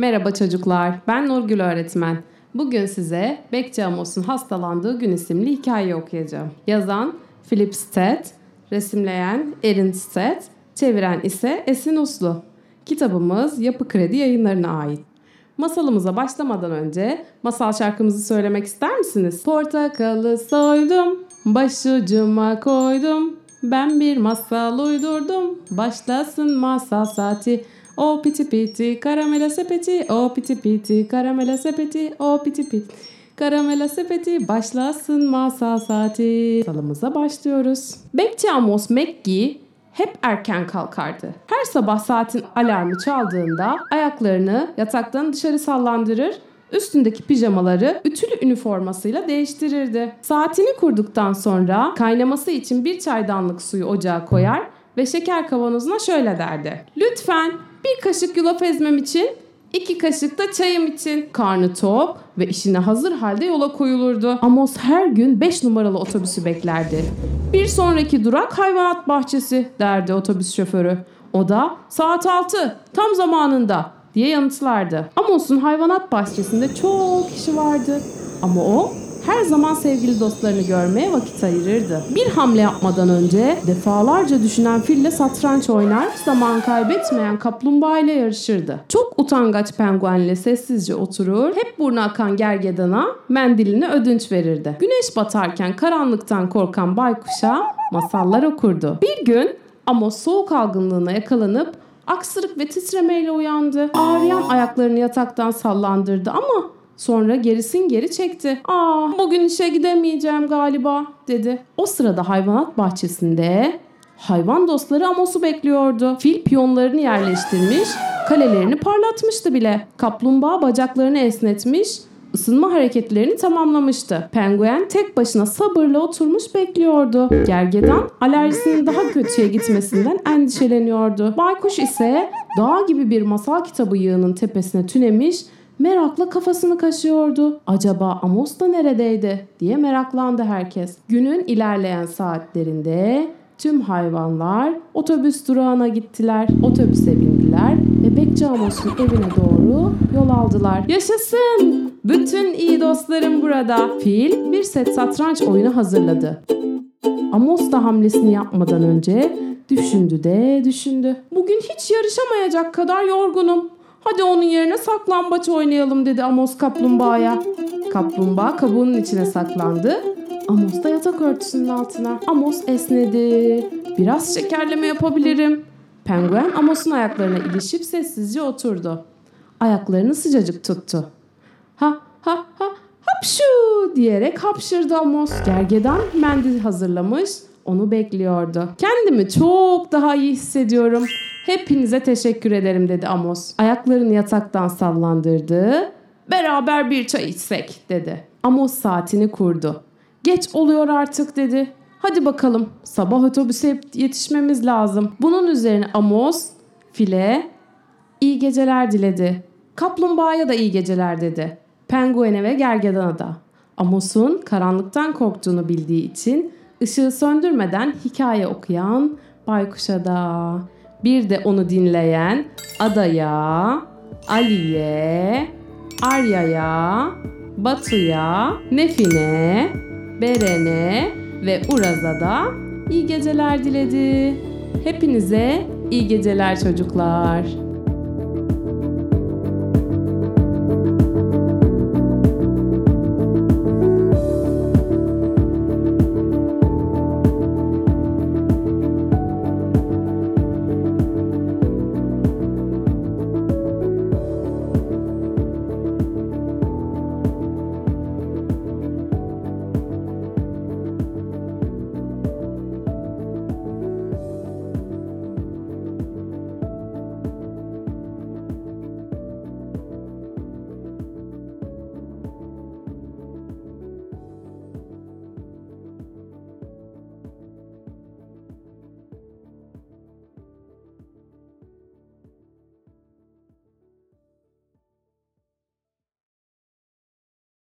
Merhaba çocuklar, ben Nurgül öğretmen. Bugün size Bekçi Amos'un hastalandığı gün isimli hikaye okuyacağım. Yazan Philip Stead, resimleyen Erin Stead, çeviren ise Esin Uslu. Kitabımız Yapı Kredi yayınlarına ait. Masalımıza başlamadan önce masal şarkımızı söylemek ister misiniz? Portakalı soydum, başucuma koydum. Ben bir masal uydurdum, başlasın masal saati. O piti piti karamela sepeti, o piti piti karamela sepeti, o piti piti. Karamela sepeti başlasın masal saati. Masalımıza başlıyoruz. Bekçi Amos McGee hep erken kalkardı. Her sabah saatin alarmı çaldığında ayaklarını yataktan dışarı sallandırır, üstündeki pijamaları ütülü üniformasıyla değiştirirdi. Saatini kurduktan sonra kaynaması için bir çaydanlık suyu ocağa koyar ve şeker kavanozuna şöyle derdi. Lütfen bir kaşık yulaf ezmem için İki kaşık da çayım için. Karnı tok ve işine hazır halde yola koyulurdu. Amos her gün 5 numaralı otobüsü beklerdi. Bir sonraki durak hayvanat bahçesi derdi otobüs şoförü. O da saat 6 tam zamanında diye yanıtlardı. Amos'un hayvanat bahçesinde çok kişi vardı. Ama o her zaman sevgili dostlarını görmeye vakit ayırırdı. Bir hamle yapmadan önce defalarca düşünen fille satranç oynar, zaman kaybetmeyen kaplumbağa ile yarışırdı. Çok utangaç penguenle sessizce oturur, hep burnu akan gergedana mendilini ödünç verirdi. Güneş batarken karanlıktan korkan baykuşa masallar okurdu. Bir gün Amos soğuk algınlığına yakalanıp aksırık ve titremeyle uyandı. Ağrıyan ayaklarını yataktan sallandırdı ama Sonra gerisin geri çekti. Aa bugün işe gidemeyeceğim galiba dedi. O sırada hayvanat bahçesinde hayvan dostları Amos'u bekliyordu. Fil piyonlarını yerleştirmiş, kalelerini parlatmıştı bile. Kaplumbağa bacaklarını esnetmiş, ısınma hareketlerini tamamlamıştı. Penguen tek başına sabırla oturmuş bekliyordu. Gergedan alerjisinin daha kötüye gitmesinden endişeleniyordu. Baykuş ise dağ gibi bir masal kitabı yığının tepesine tünemiş merakla kafasını kaşıyordu. Acaba Amos da neredeydi diye meraklandı herkes. Günün ilerleyen saatlerinde tüm hayvanlar otobüs durağına gittiler. Otobüse bindiler ve Bekçi Amos'un evine doğru yol aldılar. Yaşasın! Bütün iyi dostlarım burada. Fil bir set satranç oyunu hazırladı. Amos da hamlesini yapmadan önce düşündü de düşündü. Bugün hiç yarışamayacak kadar yorgunum. Hadi onun yerine saklambaç oynayalım dedi Amos kaplumbağaya. Kaplumbağa kabuğunun içine saklandı. Amos da yatak örtüsünün altına. Amos esnedi. Biraz şekerleme yapabilirim. Penguen Amos'un ayaklarına ilişip sessizce oturdu. Ayaklarını sıcacık tuttu. Ha ha ha hapşu diyerek hapşırdı Amos. Gergedan mendil hazırlamış onu bekliyordu. Kendimi çok daha iyi hissediyorum. Hepinize teşekkür ederim dedi Amos. Ayaklarını yataktan sallandırdı. Beraber bir çay içsek dedi. Amos saatini kurdu. Geç oluyor artık dedi. Hadi bakalım sabah otobüse yetişmemiz lazım. Bunun üzerine Amos file iyi geceler diledi. Kaplumbağaya da iyi geceler dedi. Penguene ve gergedana da. Amos'un karanlıktan korktuğunu bildiği için ışığı söndürmeden hikaye okuyan baykuşa da. Bir de onu dinleyen Ada'ya, Ali'ye, Arya'ya, Batu'ya, Nefin'e, Beren'e ve Uraz'a da iyi geceler diledi. Hepinize iyi geceler çocuklar.